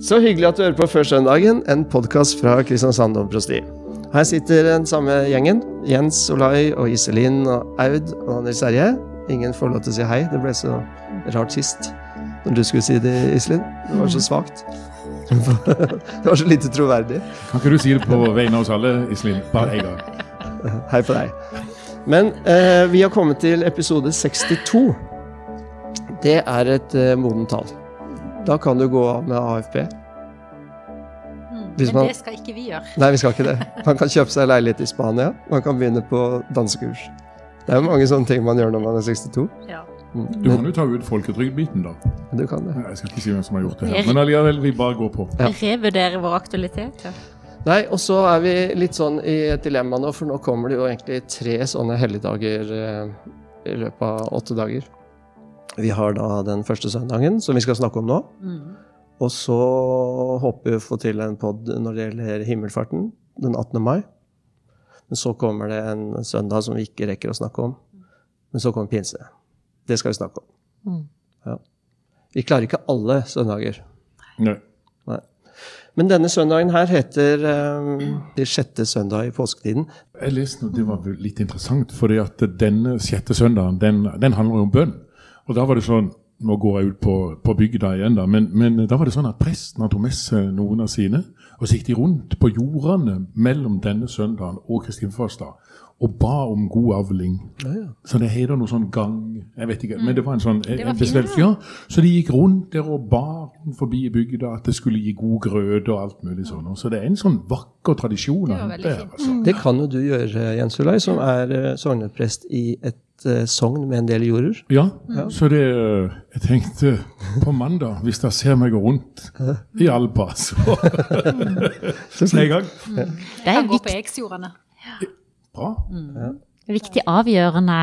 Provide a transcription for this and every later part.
Så hyggelig at du hører på Før søndagen, en podkast fra Kristiansand domprosti. Her sitter den samme gjengen. Jens, Olai og Iselin og Aud og Nils Erje. Ingen får lov til å si hei. Det ble så rart sist når du skulle si det, Iselin. Det var så svakt. Det var så lite troverdig. Kan ikke du si det på vegne av oss alle, Iselin? Bare én gang. Hei på deg. Men eh, vi har kommet til episode 62. Det er et eh, modent tall. Da kan du gå av med AFP. Hvis Men det skal ikke vi gjøre. Nei, vi skal ikke det. Man kan kjøpe seg leilighet i Spania. Man kan begynne på dansekurs. Det er mange sånne ting man gjør når man er 62. Ja. Mm. Du kan jo ta ut folketrygdbiten, da. Du kan det. Jeg skal ikke si hvem som har gjort det her. Men allikevel, vi bare går på. Ja. Revurdere vår aktualitet. Ja. Nei, og så er vi litt sånn i et dilemma nå, for nå kommer det jo egentlig tre sånne helligdager eh, i løpet av åtte dager. Vi har da den første søndagen, som vi skal snakke om nå. Mm. Og så håper vi å få til en pod når det gjelder himmelfarten, den 18. mai. Men så kommer det en søndag som vi ikke rekker å snakke om. Men så kommer pinse. Det skal vi snakke om. Mm. Ja. Vi klarer ikke alle søndager. Nei. Nei. Men denne søndagen her heter um, det sjette søndag i påsketiden. Jeg leste det var litt interessant, for at denne sjette søndagen, den, den handler om bønn. Og da var det sånn, nå går jeg ut på, på bygda igjen da, men, men da var det sånn at presten hadde med seg noen av sine, og så gikk de rundt på jordene mellom denne søndagen og Kristin Farstad og ba om god avling. Så det heter noe sånn gang, jeg vet ikke, men det var en sånn en var besvelt- ja. ja, Så de gikk rundt der og ba rundt forbi bygda at det skulle gi god grøde og alt mulig sånn. Så det er en sånn vakker tradisjon. Det her, altså. Det kan jo du gjøre, Jens Ulai, som er uh, sogneprest i et uh, sogn med en del jorder. Ja, så det Jeg tenkte på mandag, hvis dere ser meg rundt i Alba, så Så er jeg i gang. Det er Kan gå på Eksjordene. Bra. viktig avgjørende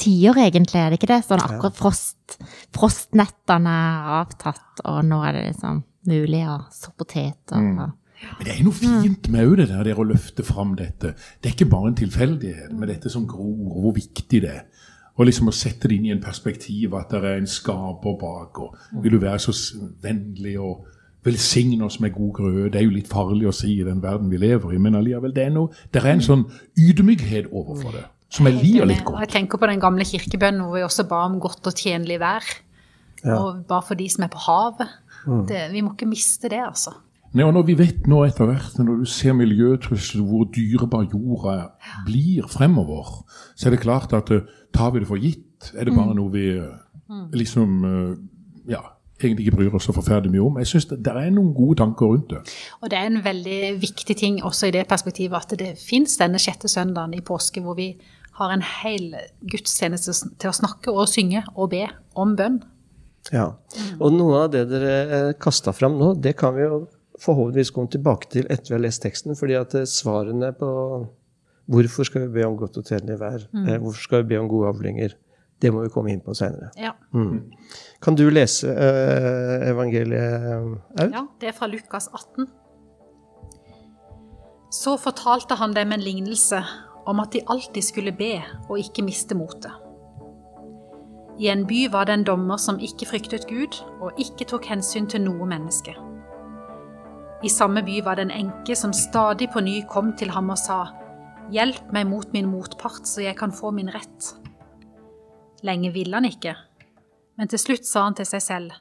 tider, egentlig, er det ikke det? Sånn akkurat frost, frostnettene er avtatt, og nå er det liksom mulig å så poteter. og- Men det er noe fint med det der, det å løfte fram dette. Det er ikke bare en tilfeldighet med dette som gror, og hvor viktig det er. Og liksom å sette det inn i en perspektiv at det er en skaper bak, og vil du være så vennlig og velsigne oss med god grøde. Det er jo litt farlig å si i den verden vi lever i, men allikevel, det er, noe, det er en sånn ydmykhet overfor det, som jeg liker litt godt. Jeg tenker på den gamle kirkebønnen hvor vi også ba om godt og tjenlig vær. Og ba for de som er på havet. Det, vi må ikke miste det, altså. Nei, og når vi vet nå etter hvert, når du ser miljøtrusler, hvor dyrebar jorda blir fremover, så er det klart at eh, tar vi det for gitt, er det bare noe vi eh, liksom eh, ja, egentlig ikke bryr oss så forferdelig mye om. Jeg syns det, det er noen gode tanker rundt det. Og det er en veldig viktig ting også i det perspektivet at det fins denne sjette søndagen i påske hvor vi har en hel gudstjeneste til å snakke og synge og be om bønn. Ja. Og noe av det dere kasta fram nå, det kan vi jo forhåpentligvis komme tilbake til etter vi har lest teksten. fordi at eh, svarene på hvorfor skal vi be om godt og tjenlig vær, mm. hvorfor skal vi be om gode avlinger, det må vi komme inn på seinere. Ja. Kan du lese uh, evangeliet, Aud? Ja, det er fra Lukas 18. Så fortalte han dem en lignelse om at de alltid skulle be og ikke miste motet. I en by var det en dommer som ikke fryktet Gud og ikke tok hensyn til noe menneske. I samme by var det en enke som stadig på ny kom til ham og sa, Hjelp meg mot min motpart, så jeg kan få min rett. Lenge ville han ikke, men til slutt sa han til seg selv,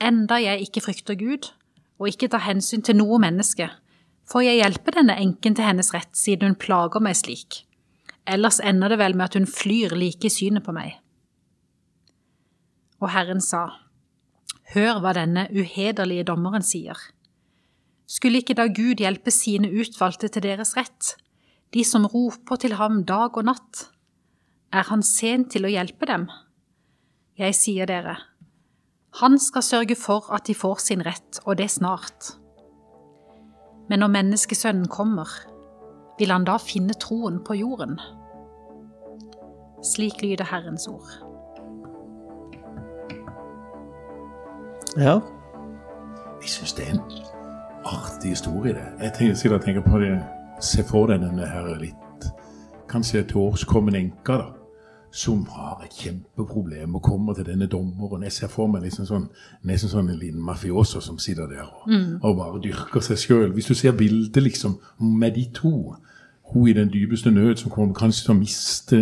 Enda jeg ikke frykter Gud, og ikke tar hensyn til noe menneske, får jeg hjelpe denne enken til hennes rett, siden hun plager meg slik. Ellers ender det vel med at hun flyr like i synet på meg. Og Herren sa, Hør hva denne uhederlige dommeren sier. Skulle ikke da Gud hjelpe sine utvalgte til deres rett, de som roper til ham dag og natt? Er han sen til å hjelpe dem? Jeg sier dere, han skal sørge for at de får sin rett, og det snart. Men når menneskesønnen kommer, vil han da finne troen på jorden? Slik lyder Herrens ord. Ja. Jeg syns det er en artig historie, det. Jeg tenker, sitter og tenker på det Se for deg denne her litt Kanskje til års kommende enka, da. som har et kjempeproblem og kommer til denne dommeren. Jeg ser for meg liksom sånn, nesten sånn en liten mafioso som sitter der og, og bare dyrker seg sjøl. Hvis du ser bildet liksom med de to hun i den dypeste nød som kommer kanskje til å miste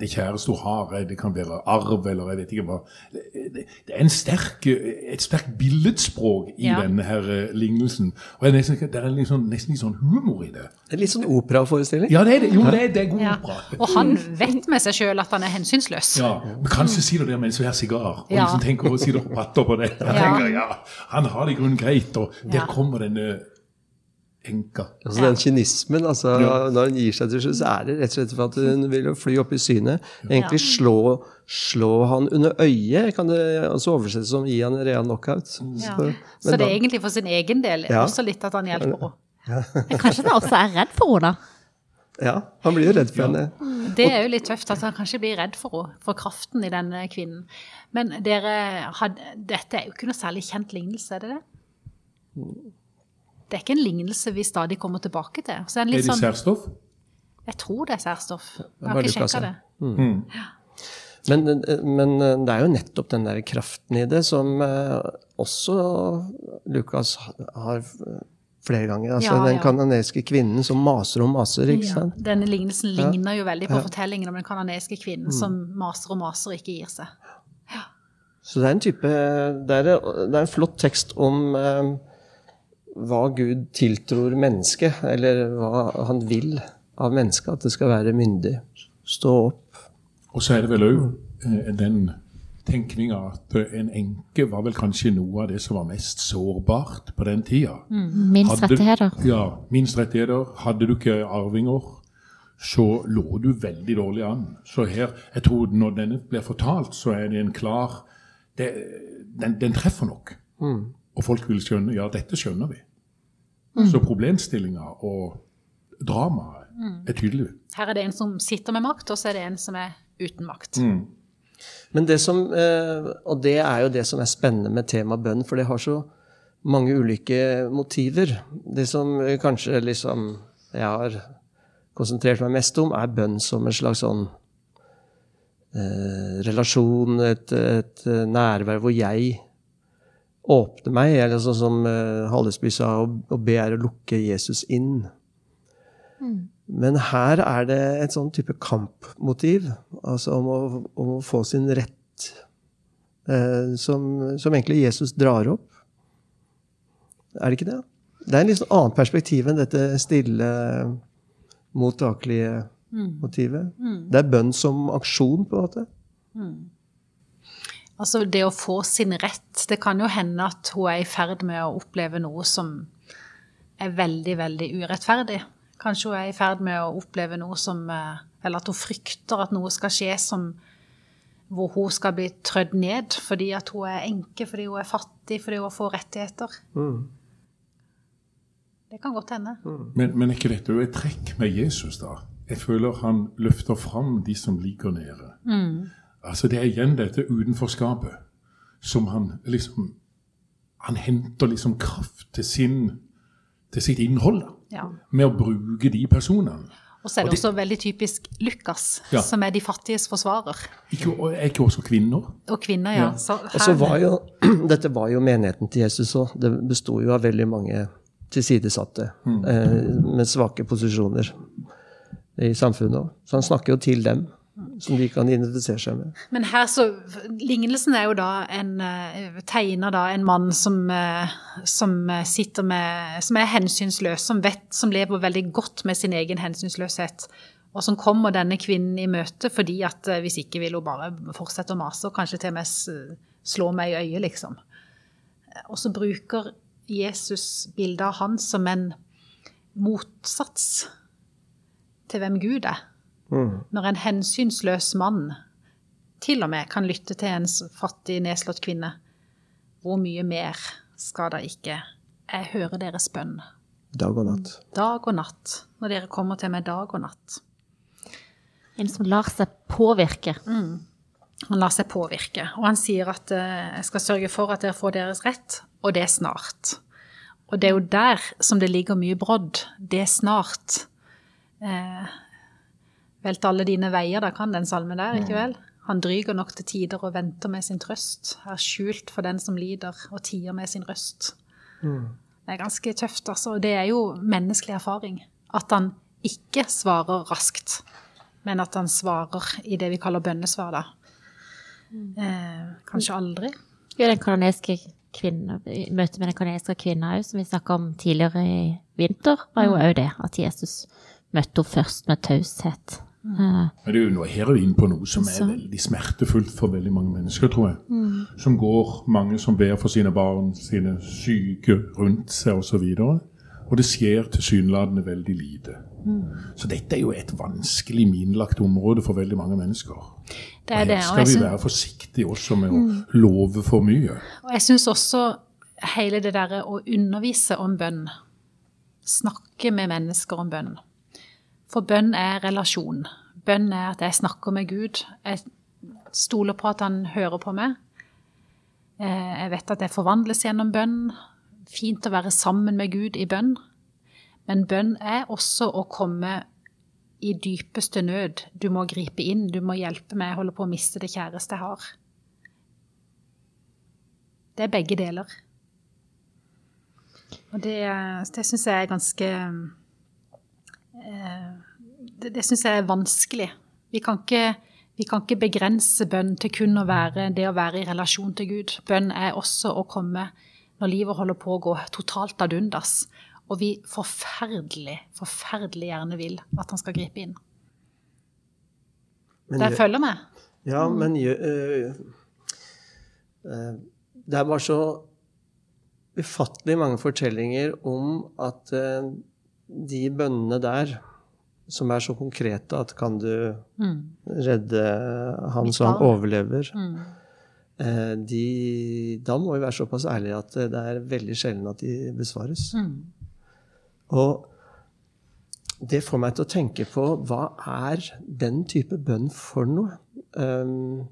det kjæreste hun har. Det kan være arv, eller jeg vet ikke hva. Det, det er en sterk, et sterkt billedspråk i Ja. denne her eh, lignelsen. Og jeg nesten, det er liksom, nesten litt sånn humor i det. Det er litt sånn operaforestilling. Ja, det er det. Jo, det er, det er god Ja. opera. Og han vet med seg sjøl at han er hensynsløs. Ja, men Kanskje sitter der med en svær sigar og Ja. liksom tenker å si det og patter på det. Jeg tenker, ja, Han har det i grunnen greit, og der kommer denne enka. Altså Den kynismen, altså Ja. når hun gir seg til slutt, så er det rett og slett for at hun vil jo fly opp i synet. Egentlig slå, slå han under øyet, kan det også oversettes som gi han en real knockout. Ja. Så- Så det er da- egentlig for sin egen del Ja. også litt at han hjelper henne. Men kanskje han også er redd for henne, da? Ja, han blir jo redd for henne. Det er jo litt tøft at han kanskje blir redd for henne, for kraften i denne kvinnen. Men dere, had, dette er jo ikke noe særlig kjent lignelse, er det det? Det er ikke en lignelse vi stadig kommer tilbake til. Så er den Er det sånn, særstoff? jeg tror det er særstoff. Jeg har ikke sjekka ja. det. Men, men det er jo nettopp den der kraften i det som eh, også Lukas har flere ganger. Altså Ja, den ja. kanadiske kvinnen som maser og maser, ikke Ja, sant? denne lignelsen Ja. ligner jo veldig på Ja. fortellingen om den kanadiske kvinnen som maser og maser og ikke gir seg. Så det er en type Det er, det er en flott tekst om eh, hva Gud tiltror mennesket, eller hva han vil av mennesket. At det skal være myndig. Stå opp. Og så er det vel òg den tenkninga at eh, en enke var vel kanskje noe av det som var mest sårbart på den tida. Minst Hadde- rettigheter. Ja, minst rettigheter. Hadde du ikke arvinger, så lå du veldig dårlig an. Så her, jeg tror når denne blir fortalt, så er det en klar det, den, den treffer nok. Og folk vil skjønne ja, dette skjønner vi. Så problemstillinga og dramaet er tydelig. Her er det en som sitter med makt, og så er det en som er uten makt. Men det som, eh, og det er jo det som er spennende med temaet bønn, for det har så mange ulike motiver. Det som kanskje liksom jeg har konsentrert meg mest om, er bønn som en slags sånn eh, relasjon, et, et eh, nærvær hvor jeg åpner meg, eller sånn som uh, Hallesby sa, å, å be er å lukke Jesus inn. Men her er det et sånn type kampmotiv, altså om å, om å få sin rett, uh, som, som egentlig Jesus drar opp. Er det ikke det? Det er en litt sånn annet perspektiv enn dette stille, mottakelige motivet. Det er bønn som aksjon, på en måte. Altså det å få sin rett. Det kan jo hende at hun er i ferd med å oppleve noe som er veldig, veldig urettferdig. Kanskje hun er i ferd med å oppleve noe som eh, Eller at hun frykter at noe skal skje som hvor hun skal bli trødd ned fordi at hun er enke, fordi hun er fattig, fordi hun får rettigheter. Det kan godt hende. Men, men er ikke dette et trekk med Jesus, da? Jeg føler han løfter fram de som ligger nede. Altså Det er igjen dette utenforskapet som han liksom Han henter liksom kraft til, sin, til sitt innhold da, Ja. med å bruke de personene. Og så er Og det det- også veldig typisk Lukas, Ja. som er de fattiges forsvarer. Ikke, og er ikke også kvinner? Og kvinner, ja. Ja. Så her... var jo, dette var jo menigheten til Jesus òg. Det besto jo av veldig mange tilsidesatte eh, med svake posisjoner i samfunnet òg. Så han snakker jo til dem, som de kan identifisere seg med. Men her så Lignelsen er jo da en uh, tegner da en mann som, eh, som eh, sitter med Som er hensynsløs, som vet Som lever veldig godt med sin egen hensynsløshet. Og som kommer denne kvinnen i møte fordi at eh, hvis ikke vil hun bare fortsette å mase og kanskje til og med slå meg i øyet, liksom. Og så bruker Jesus bildet av han som en motsats til hvem Gud er. Når en hensynsløs mann til og med kan lytte til en fattig, nedslått kvinne, hvor mye mer skal da ikke jeg høre deres bønn? Dag og natt. Dag og natt, når dere kommer til meg dag og natt. En som lar seg påvirke. Han lar seg påvirke, og han sier at uh, jeg skal sørge for at dere får deres rett, og det er snart. Og det er jo der som det ligger mye brodd. Det er snart. Eh, Velt alle dine veier, da kan den salmen der, ikke vel? Han dryger nok til tider og venter med sin trøst. Er skjult for den som lider, og tier med sin røst. Det er ganske tøft, altså. Og det er jo menneskelig erfaring. At han ikke svarer raskt, men at han svarer i det vi kaller bønnesvar, da. Eh, kanskje aldri. Jo, den kanadiske kvinne, møtet med den kanadiske kvinna òg, som vi snakka om tidligere i vinter, var jo òg det. At Jesus møtte henne først med taushet. Eh, Men det er jo noe her er vi inne på noe som er veldig smertefullt for veldig mange mennesker, tror jeg. Som går, mange som ber for sine barn, sine syke rundt seg osv. Og, og det skjer tilsynelatende veldig lite. Så dette er jo et vanskelig minlagt område for veldig mange mennesker. Det er og det. her Og jeg, skal vi være forsiktige også med å love for mye. og jeg syns også hele det derre å undervise om bønn, snakke med mennesker om bønn. For bønn er relasjon. Bønn er at jeg snakker med Gud. Jeg stoler på at han hører på meg. Eh, Jeg vet at jeg forvandles gjennom bønn. Fint å være sammen med Gud i bønn. Men bønn er også å komme i dypeste nød. Du må gripe inn, du må hjelpe meg. Jeg holder på å miste det kjæreste jeg har. Det er begge deler. Og det, det syns jeg er ganske eh, Det, det syns jeg er vanskelig. Vi kan, ikke, vi kan ikke begrense bønn til kun å være det å være i relasjon til Gud. Bønn er også å komme når livet holder på å gå totalt ad undas, og vi forferdelig, forferdelig gjerne vil at han skal gripe inn. Men Der følger med? Ja, men gjør- øh, øh, Det er bare så ufattelig mange fortellinger om at øh, de bønnene der, som er så konkrete at kan du redde han Mitt så han overlever? Overlever eh, de, Da må vi være såpass ærlige at det er veldig sjelden at de besvares. Og det får meg til å tenke på hva er den type bønn for noe? Um,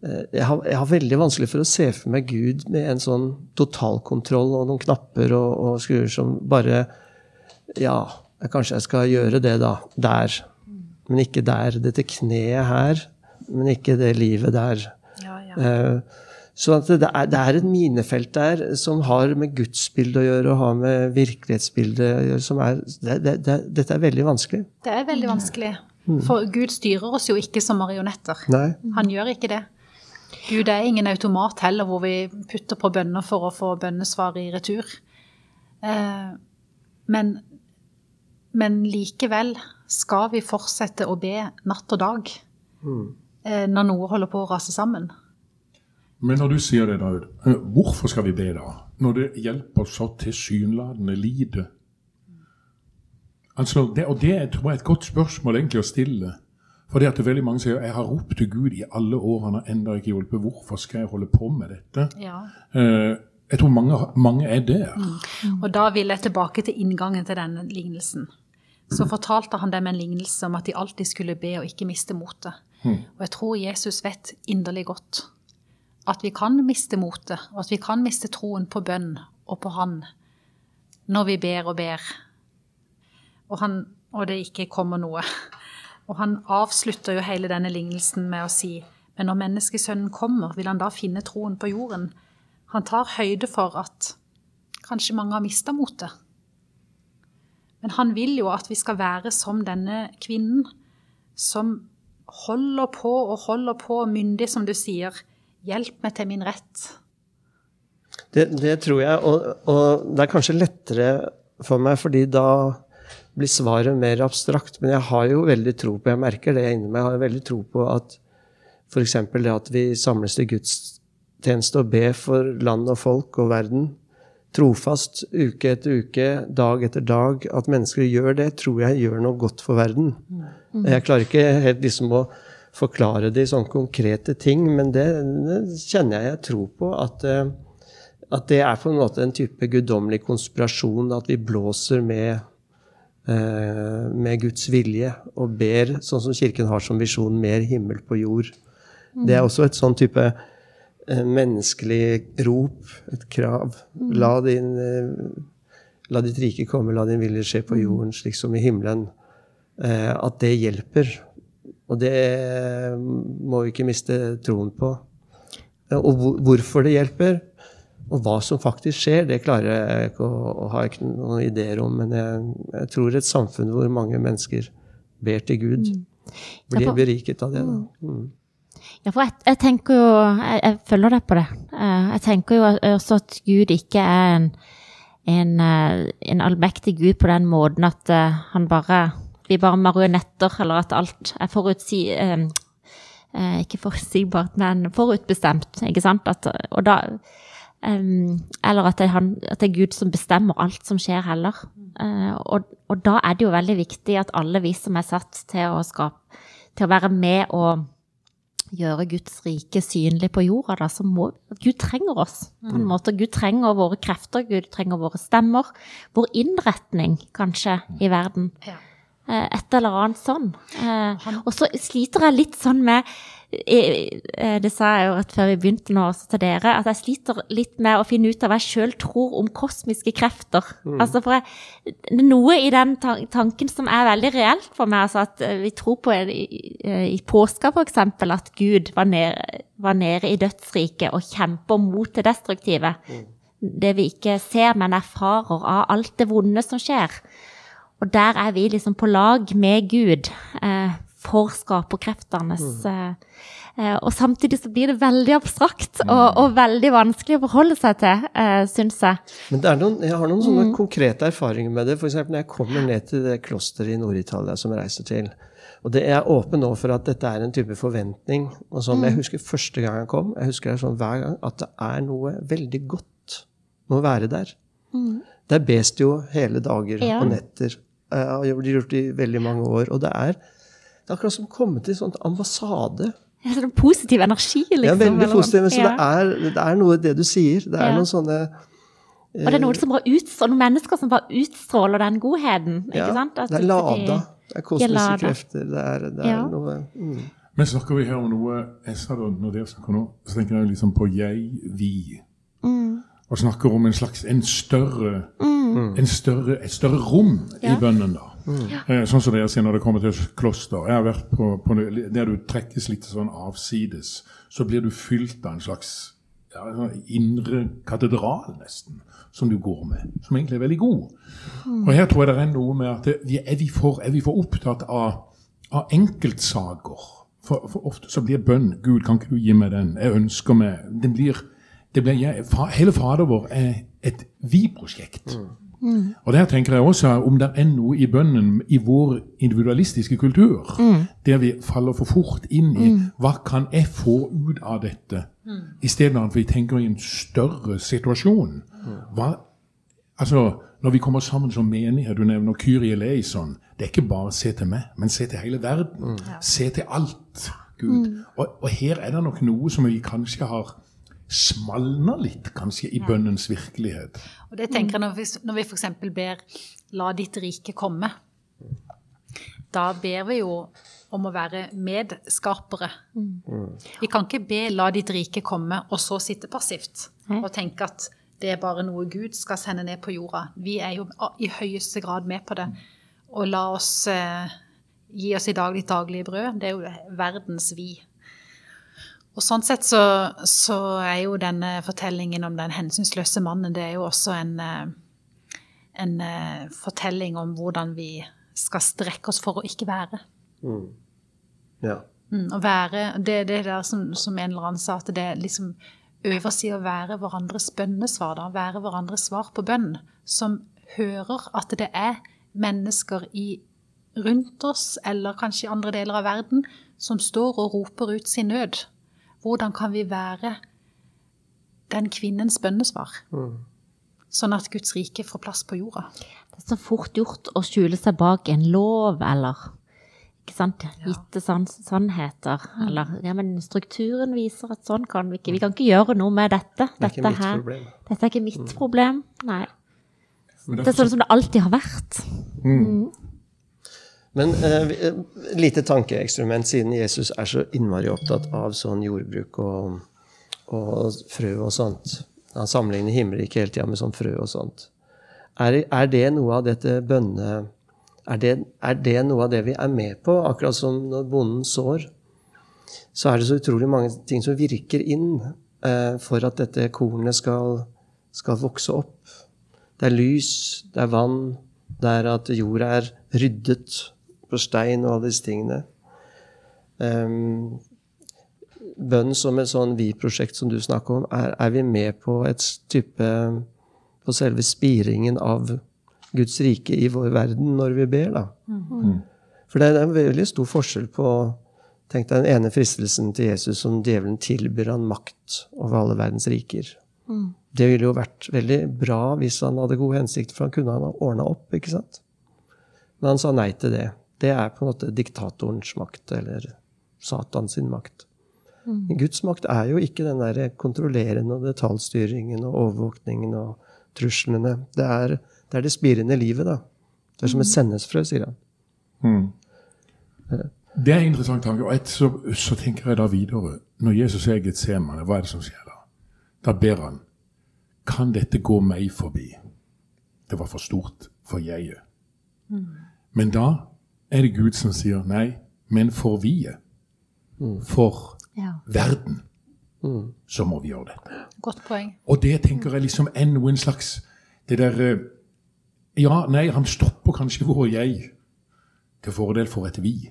eh, jeg, har, jeg har veldig vanskelig for å se for meg Gud med en sånn totalkontroll og noen knapper og, og skruer som bare Ja, kanskje jeg skal gjøre det, da. Der. Men ikke der. Dette kneet her, men ikke det livet der. Ja, ja. Eh, Så det er, det er et minefelt der som har med gudsbildet å gjøre, og har med virkelighetsbildet å gjøre, som er det, det, det, Dette er veldig vanskelig. Det er veldig vanskelig. For Gud styrer oss jo ikke som marionetter. Nei. Han gjør ikke det. Gud er ingen automat heller, hvor vi putter på bønner for å få bønnesvar i retur. Eh, men, men likevel skal vi fortsette å be natt og dag mm. når noe holder på å rase sammen. Men når du sier det, David, eh, hvorfor skal vi be da? Når det hjelper så tilsynelatende lite? Altså, det, og det tror jeg er et godt spørsmål egentlig å stille. For det at det veldig mange sier jeg har ropt til Gud i alle år, han har ennå ikke hjulpet. Hvorfor skal jeg holde på med dette? Ja. Eh, jeg tror mange, mange er der. Og da vil jeg tilbake til inngangen til denne lignelsen. Så fortalte han dem en lignelse om at de alltid skulle be og ikke miste motet. Og jeg tror Jesus vet inderlig godt at vi kan miste motet, og at vi kan miste troen på bønn og på Han når vi ber og ber, og, han, og det ikke kommer noe. Og han avslutter jo hele denne lignelsen med å si men når menneskesønnen kommer, vil han da finne troen på jorden? Han tar høyde for at kanskje mange har mista motet. Men han vil jo at vi skal være som denne kvinnen, som holder på og holder på, myndig som du sier. Hjelp meg til min rett. Det, det tror jeg, og, og det er kanskje lettere for meg, fordi da blir svaret mer abstrakt. Men jeg har jo veldig tro på, jeg merker det inni meg, jeg har veldig tro på at f.eks. det at vi samles til gudstjeneste og ber for land og folk og verden, trofast uke etter uke, dag etter dag, at mennesker gjør det, tror jeg gjør noe godt for verden. Jeg klarer ikke helt liksom å forklare det i sånne konkrete ting, men det, det kjenner jeg jeg tror på. At, eh, at det er på en måte en type guddommelig konspirasjon, at vi blåser med, eh, med Guds vilje og ber, sånn som Kirken har som visjon, mer himmel på jord. Det er også et sånn type menneskelig rop, et krav. La, din, eh, la ditt rike komme, la din vilje skje på jorden, slik som i himmelen. eh, at det hjelper. Og det må vi ikke miste troen på. Eh, Og hvorfor det hjelper, og hva som faktisk skjer, det klarer jeg ikke å, å ha ikke noen ideer om. Men jeg, jeg tror et samfunn hvor mange mennesker ber til Gud, blir beriket av det. Da. Mm. Ja, for jeg, jeg tenker jo jeg, jeg følger deg på det. Eh, Jeg tenker jo også at Gud ikke er en, en, eh, en allmektig Gud på den måten at eh, han bare Vi bare marionetter, eller at alt er forutsi... ikke forutsigbart, men forutbestemt, ikke sant? At, og da Um, Eller at det, er han, at det er Gud som bestemmer alt som skjer, heller. Uh, og, og da er det jo veldig viktig at alle vi som er satt til å skape Til å være med og gjøre Guds rike synlig på jorda, da, så må Gud trenger oss. på en måte. Gud trenger våre krefter, Gud trenger våre stemmer. Vår innretning, kanskje, i verden. Ja. Eh, Et eller annet sånn. Eh, Og så sliter jeg litt sånn med eh, Det sa jeg jo rett før vi begynte nå også til dere, at jeg sliter litt med å finne ut av hva jeg sjøl tror om kosmiske krefter. Altså for jeg, det noe i den tanken som er veldig reelt for meg. Altså at vi tror på i, i, påska f.eks. at Gud var nede, var nede i dødsriket og kjemper mot det destruktive. Det vi ikke ser, men erfarer av alt det vonde som skjer. Og der er vi liksom på lag med Gud eh, for skaperkreftenes eh, eh, Og samtidig så blir det veldig abstrakt og, og veldig vanskelig å forholde seg til, eh, syns jeg. Men er noen, jeg har noen sånne konkrete erfaringer med det. F.eks. når jeg kommer ned til det klosteret i Nord-Italia som jeg reiser til. Og det er åpen nå for at dette er en type forventning. Og som jeg husker første gang jeg kom, jeg husker det sånn hver gang, at det er noe veldig godt med å være der. Der bes det jo hele dager Ja. og netter. Eh, Og det blir gjort i veldig mange år. Og det er, det er akkurat som å komme til en sånn ambassade. Er sånn positiv energi, liksom. Ja, veldig eller sånn. Men Ja. det, er, det er noe i det du sier. Det er Ja. noen sånne Og det er noen, som bare utstråler, noen mennesker som bare utstråler den godheten. ikke Ja, sant? At det er lada. Det er kosmiske lada. krefter. Det er, det er Ja. noe mm. Men snakker vi her om noe jeg sa da, Når dere snakker nå, så tenker jeg liksom på jeg, vi. Og snakker om en slags en større, en større et større rom i bønnen. da. Eh, Sånn som dere sier når det kommer til kloster. Jeg har vært på, på Der du trekkes litt sånn avsides, så blir du fylt av en slags ja, en sånn indre katedral, nesten, som du går med. Som egentlig er veldig god. Og her tror jeg det er noe med at det, vi, er, vi for, er vi for opptatt av, av enkeltsaker? For, for ofte så blir bønn Gud, kan ikke du gi meg den? Jeg ønsker meg Den blir, det blir jeg, fa, Hele Fader vår er et vi-prosjekt. Og der tenker jeg også om det er noe i bønnen i vår individualistiske kultur, der vi faller for fort inn i hva kan jeg få ut av dette, istedenfor at vi tenker i en større situasjon. Hva, altså, når vi kommer sammen som menighet, du nevner Kyrie Leison, det er ikke bare se til meg, men se til hele verden. Se til alt, Gud. Og, og her er det nok noe som vi kanskje har smalna litt, kanskje, i bønnens virkelighet. Og det tenker jeg når vi, når vi f.eks. ber 'la ditt rike komme'. Da ber vi jo om å være medskapere. Vi kan ikke be 'la ditt rike komme' og så sitte passivt og tenke at det er bare noe Gud skal sende ned på jorda. Vi er jo i høyeste grad med på det. Og la oss eh, gi oss i dag ditt daglige brød. Det er jo verdens vi. Og sånn sett så, så er jo denne fortellingen om den hensynsløse mannen, det er jo også en, eh, en eh, fortelling om hvordan vi skal strekke oss for å ikke være. Ja. Mm, å være, det, det der som, som en eller annen sa, at det liksom øver seg å være hverandres bønnesvar, da. Være hverandres svar på bønn. Som hører at det er mennesker i, rundt oss, eller kanskje i andre deler av verden, som står og roper ut sin nød. Hvordan kan vi være den kvinnens bønnesvar? Sånn at Guds rike får plass på jorda. Det er så fort gjort å skjule seg bak en lov, eller ikke sant? gitte sann- sannheter. Eller ja, men strukturen viser at sånn kan vi ikke. Vi kan ikke gjøre noe med dette. Det er ikke Dette, mitt her, problem. dette er ikke mitt problem. Nei. Det er sånn som det alltid har vært. Men eh, eh, lite tankeeksperiment, siden Jesus er så innmari opptatt av sånn jordbruk og, og frø og sånt. Han sammenligner himmelriket hele tida med sånn frø og sånt. Er, er det noe av dette bønne... Er det, er det noe av det vi er med på? Akkurat som når bonden sår, så er det så utrolig mange ting som virker inn eh, for at dette kornet skal, skal vokse opp. Det er lys, det er vann, det er at jorda er ryddet på stein og alle disse tingene. Um, bønn som et sånn vi-prosjekt som du snakker om, er, er, vi med på et type På selve spiringen av Guds rike i vår verden når vi ber, da. Mm. For det er en veldig stor forskjell på Tenk deg den ene fristelsen til Jesus som djevelen tilbyr han makt over alle verdens riker. Mm. Det ville jo vært veldig bra hvis han hadde gode hensikter, for han kunne ha ordna opp. ikke sant? Men han sa nei til det. Det er på en måte diktatorens makt, eller Satans sin makt. Mm. Guds makt er jo ikke den der kontrollerende og detaljstyringen og overvåkningen og truslene. Det er det, er det spirende livet, da. Det er som et sendesfrø, sier han. Mm. Det er en interessant tanke. Og et, så, så, tenker jeg da videre. Når Jesus er eget Getsemane, hva er det som skjer da? Da ber han Kan dette gå meg forbi? Det var for stort for jeget. Mm. Men da er det Gud som sier nei, men for vi, Mm. For ja. verden. Mm. Så må vi gjøre det. Godt poeng. Og det tenker jeg liksom er en slags Det der eh, Ja, nei, han stopper kanskje vår jeg til fordel for et vi.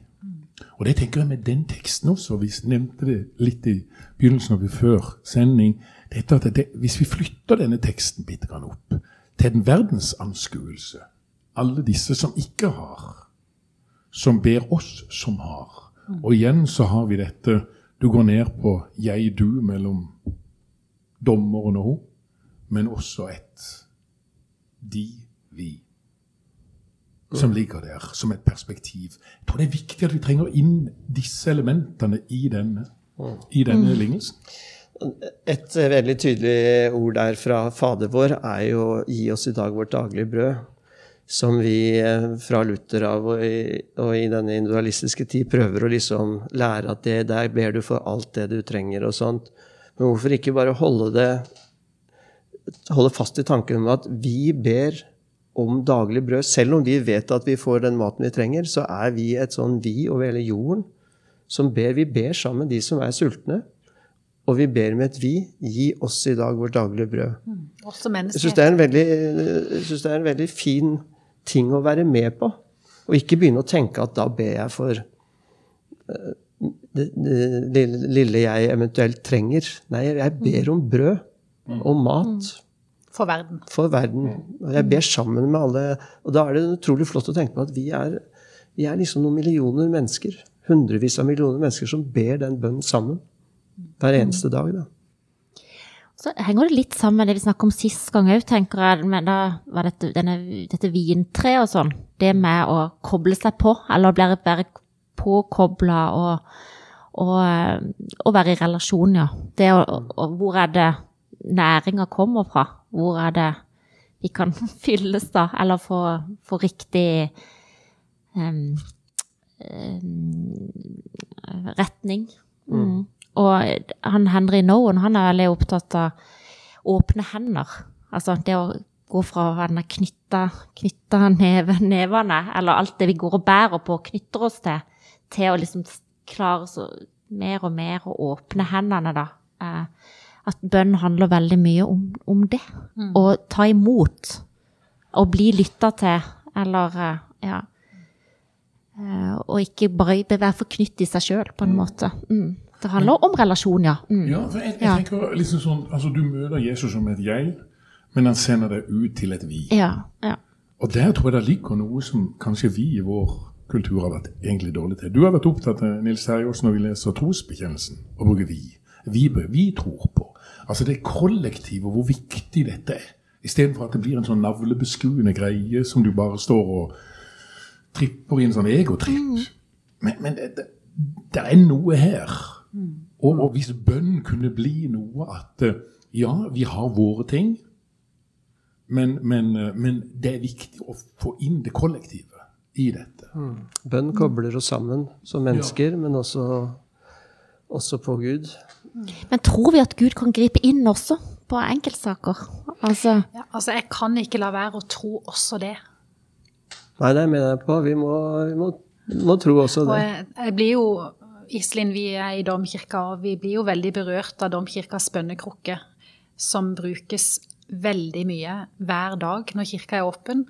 Og det tenker jeg med den teksten også. Vi nevnte det litt i begynnelsen av før sending. dette at det, Hvis vi flytter denne teksten bitte grann opp til en verdensanskuelse Alle disse som ikke har, som ber oss som har. Og igjen så har vi dette Du går ned på jeg-du mellom dommeren og hun, men også et de-vi som ligger der som et perspektiv. Jeg tror det er viktig at vi trenger inn disse elementene i denne, i denne mm. lignelsen. Et veldig tydelig ord der fra Fader vår er jo 'gi oss i dag vårt daglige brød'. Som vi eh, fra Luther av og i, og i denne individualistiske tid prøver å liksom lære at det der ber du for alt det du trenger og sånt. Men hvorfor ikke bare holde det holde fast i tanken om at vi ber om daglig brød. Selv om vi vet at vi får den maten vi trenger, så er vi et sånn vi over hele jorden som ber. Vi ber sammen de som er sultne. Og vi ber med et vi. Gi oss i dag vårt daglige brød. Mm, også mennesker. Jeg syns det, det, er en veldig fin ting å være med på. Og ikke begynne å tenke at da ber jeg for uh, det, det, lille jeg eventuelt trenger. Nei, jeg ber om brød og mat. Mm. For verden. For verden. Og jeg ber sammen med alle. Og da er det utrolig flott å tenke på at vi er, vi er liksom noen millioner mennesker. Hundrevis av millioner mennesker som ber den bønnen sammen. Hver eneste dag. da. Så henger det litt sammen med det vi snakket om sist gang òg, tenker jeg. Men da var dette, denne, dette vintreet og sånn. Det med å koble seg på, eller bli bare påkobla og, og, og, være i relasjon, ja. Det, å, og hvor er det næringa kommer fra. Hvor er det vi kan fylles, da, eller få, få riktig um, um, retning. Mm. Og han Henry Noen han er veldig opptatt av åpne hender. Altså det å gå fra å være knytta, knytta neve, nevene, eller alt det vi går og bærer på og knytter oss til, til å liksom klare så mer og mer å åpne hendene, da. Eh, at bønn handler veldig mye om, om det. Mm. Å ta imot. Og bli lytta til. Eller eh, ja. Eh, og ikke bare være forknytt i seg sjøl, på en mm. måte. Mm. Det handler om relasjon, ja. Mm. Ja, for jeg, jeg tenker liksom sånn, altså Du møter Jesus som et jeg, men han sender deg ut til et vi. Ja, ja. Og der tror jeg det ligger noe som kanskje vi i vår kultur har vært egentlig dårlig til. Du har vært opptatt av Nils Terjås når vi leser trosbekjennelsen, og bruker vi. Vi, vi tror på. Altså det kollektive, hvor viktig dette er. Istedenfor at det blir en sånn navlebeskuende greie som du bare står og tripper i en sånn egotripp. Mm. Men, men det, det, det, er noe her. Og, og, hvis bønn kunne bli noe at eh, ja, vi har våre ting, men, men, eh, men det er viktig å få inn det kollektive i dette. Mm. Bønn kobler oss sammen som mennesker, ja. men også, også på Gud. Men tror vi at Gud kan gripe inn også på enkeltsaker? Altså, ja, altså jeg kan ikke la være å tro også det. Nei, det mener jeg på. Vi må, vi må, må tro også Og det. jeg, jeg blir jo Iselin, vi er i domkirka, og vi blir jo veldig berørt av domkirkas bønnekrukke, som brukes veldig mye hver dag når kirka er åpen.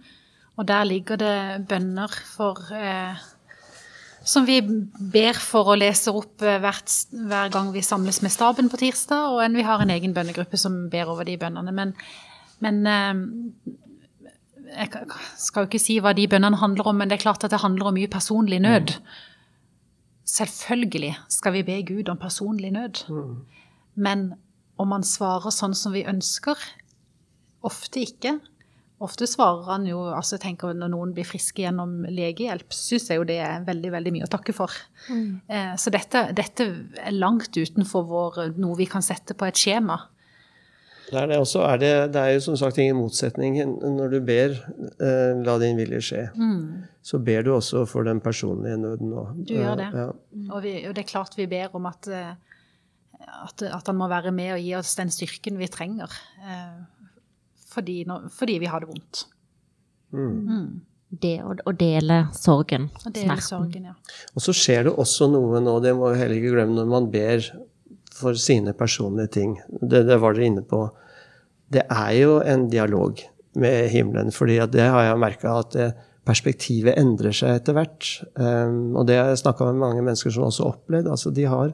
Og der ligger det bønner for eh, Som vi ber for og leser opp eh, hvert, hver gang vi samles med staben på tirsdag, og en, vi har en egen bønnegruppe som ber over de bønnene. Men, men eh, jeg skal jo ikke si hva de bønnene handler om, men det er klart at det handler om mye personlig nød. Selvfølgelig skal vi be Gud om personlig nød. Men om han svarer sånn som vi ønsker, ofte ikke. Ofte svarer han jo altså jeg tenker Når noen blir friske gjennom legehjelp, syns jeg jo det er veldig veldig mye å takke for. Eh, så dette, dette er langt utenfor vår, noe vi kan sette på et skjema. Det er det også. Er det, det er jo som sagt ingen motsetning. Når du ber eh, 'la din vilje skje', så ber du også for den personlige nøden òg. Du gjør det. Ja. Og, vi, og det er klart vi ber om at, eh, at, at han må være med og gi oss den styrken vi trenger. Eh, fordi, når, fordi vi har det vondt. Det å, å dele sorgen, Å smerten. sorgen, ja. Og så skjer det også noe nå, det må vi heller ikke glemme, når man ber for sine personlige ting. Det, det var dere inne på. Det er jo en dialog med himmelen, fordi det har jeg merka at det, perspektivet endrer seg etter hvert. Um, og det har jeg snakka med mange mennesker som også har opplevd. Altså, de har,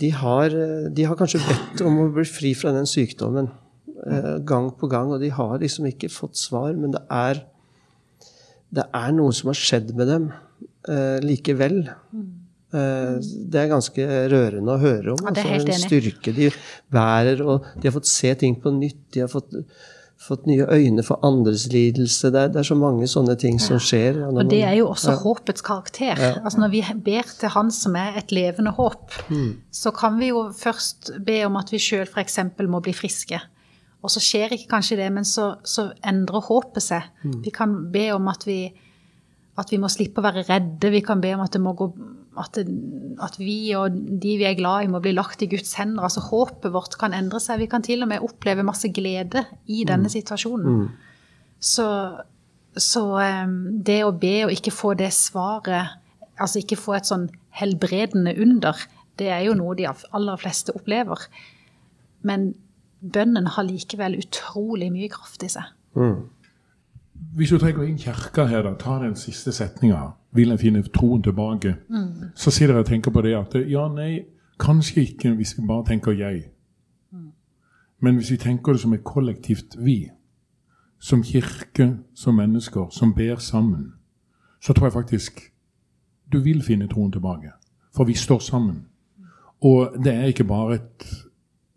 de, eh, de har kanskje bedt om å bli fri fra den sykdommen uh, gang på gang, og de har liksom ikke fått svar, men det er det er noe som har skjedd med dem uh, likevel. Eh, det er ganske rørende å høre om. Ja, det er altså, helt en styrke de bærer, og de har fått se ting på nytt. De har fått, fått nye øyne for andres lidelse. Det er, det er så mange sånne ting som skjer. ja, Og det er jo også håpets karakter. Altså Når vi ber til Han som er et levende håp, så kan vi jo først be om at vi sjøl f.eks. må bli friske. Og så skjer ikke kanskje det, men så, så endrer håpet seg. Vi kan be om at vi, at vi må slippe å være redde. Vi kan be om at, det må gå, at, at vi og de vi er glad i, må bli lagt i Guds hender. Altså Håpet vårt kan endre seg. Vi kan til og med oppleve masse glede i denne situasjonen. Så, så um, det å be og ikke få det svaret, altså ikke få et sånn helbredende under, det er jo noe de aller fleste opplever. Men bønnen har likevel utrolig mye kraft i seg. Hvis du trekker inn kirka her, da, ta den siste setninga, vil en finne troen tilbake, så sitter jeg og tenker på det at ja, nei, kanskje ikke hvis vi bare tenker jeg. Men hvis vi tenker det som et kollektivt vi, som kirke, som mennesker, som ber sammen, så tror jeg faktisk du vil finne troen tilbake. For vi står sammen. Og det er ikke bare et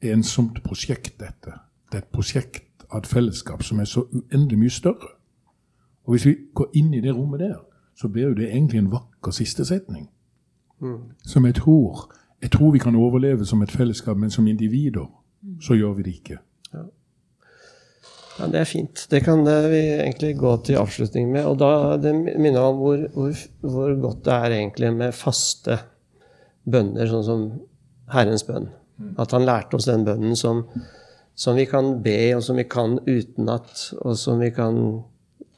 ensomt prosjekt, dette. Det er et prosjekt av et fellesskap som er så uendelig mye større. Og hvis vi går inn i det rommet der, så blir jo det egentlig en vakker siste setning. Som jeg tror Jeg tror vi kan overleve som et fellesskap, men som individer så gjør vi det ikke. Ja, Det er fint. Det kan eh, vi egentlig gå til avslutning med. Og da, Det minner om hvor, hvor, hvor godt det er egentlig med faste bønner, sånn som Herrens bønn. At han lærte oss den bønnen som, som vi kan be, og som vi kan utenat, og som vi kan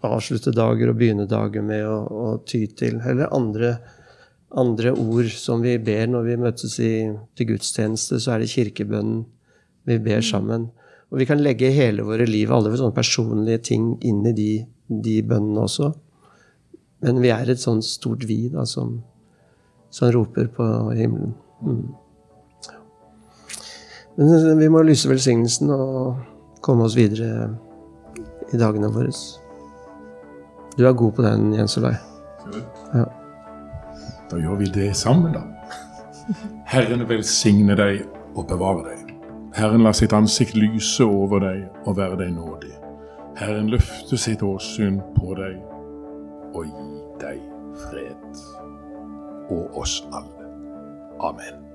avslutte dager og begynne dager med å, å ty til. Eller andre, andre ord som vi ber når vi møtes i, til gudstjeneste, så er det kirkebønnen vi ber sammen. Og vi kan legge hele våre liv, alle sånne personlige ting, inn i de, de bønnene også. Men vi er et sånt stort vi da, som, som roper på himmelen. Mm. Men vi må lyse velsignelsen og komme oss videre i dagene våre. Du er god på den, Jens Olai. Ja. Da gjør vi det sammen, da. Herren velsigne deg og bevare deg. Herren lar sitt ansikt lyse over deg og være deg nådig. Herren løfter sitt åsyn på deg og gi deg fred. Og oss alle. Amen.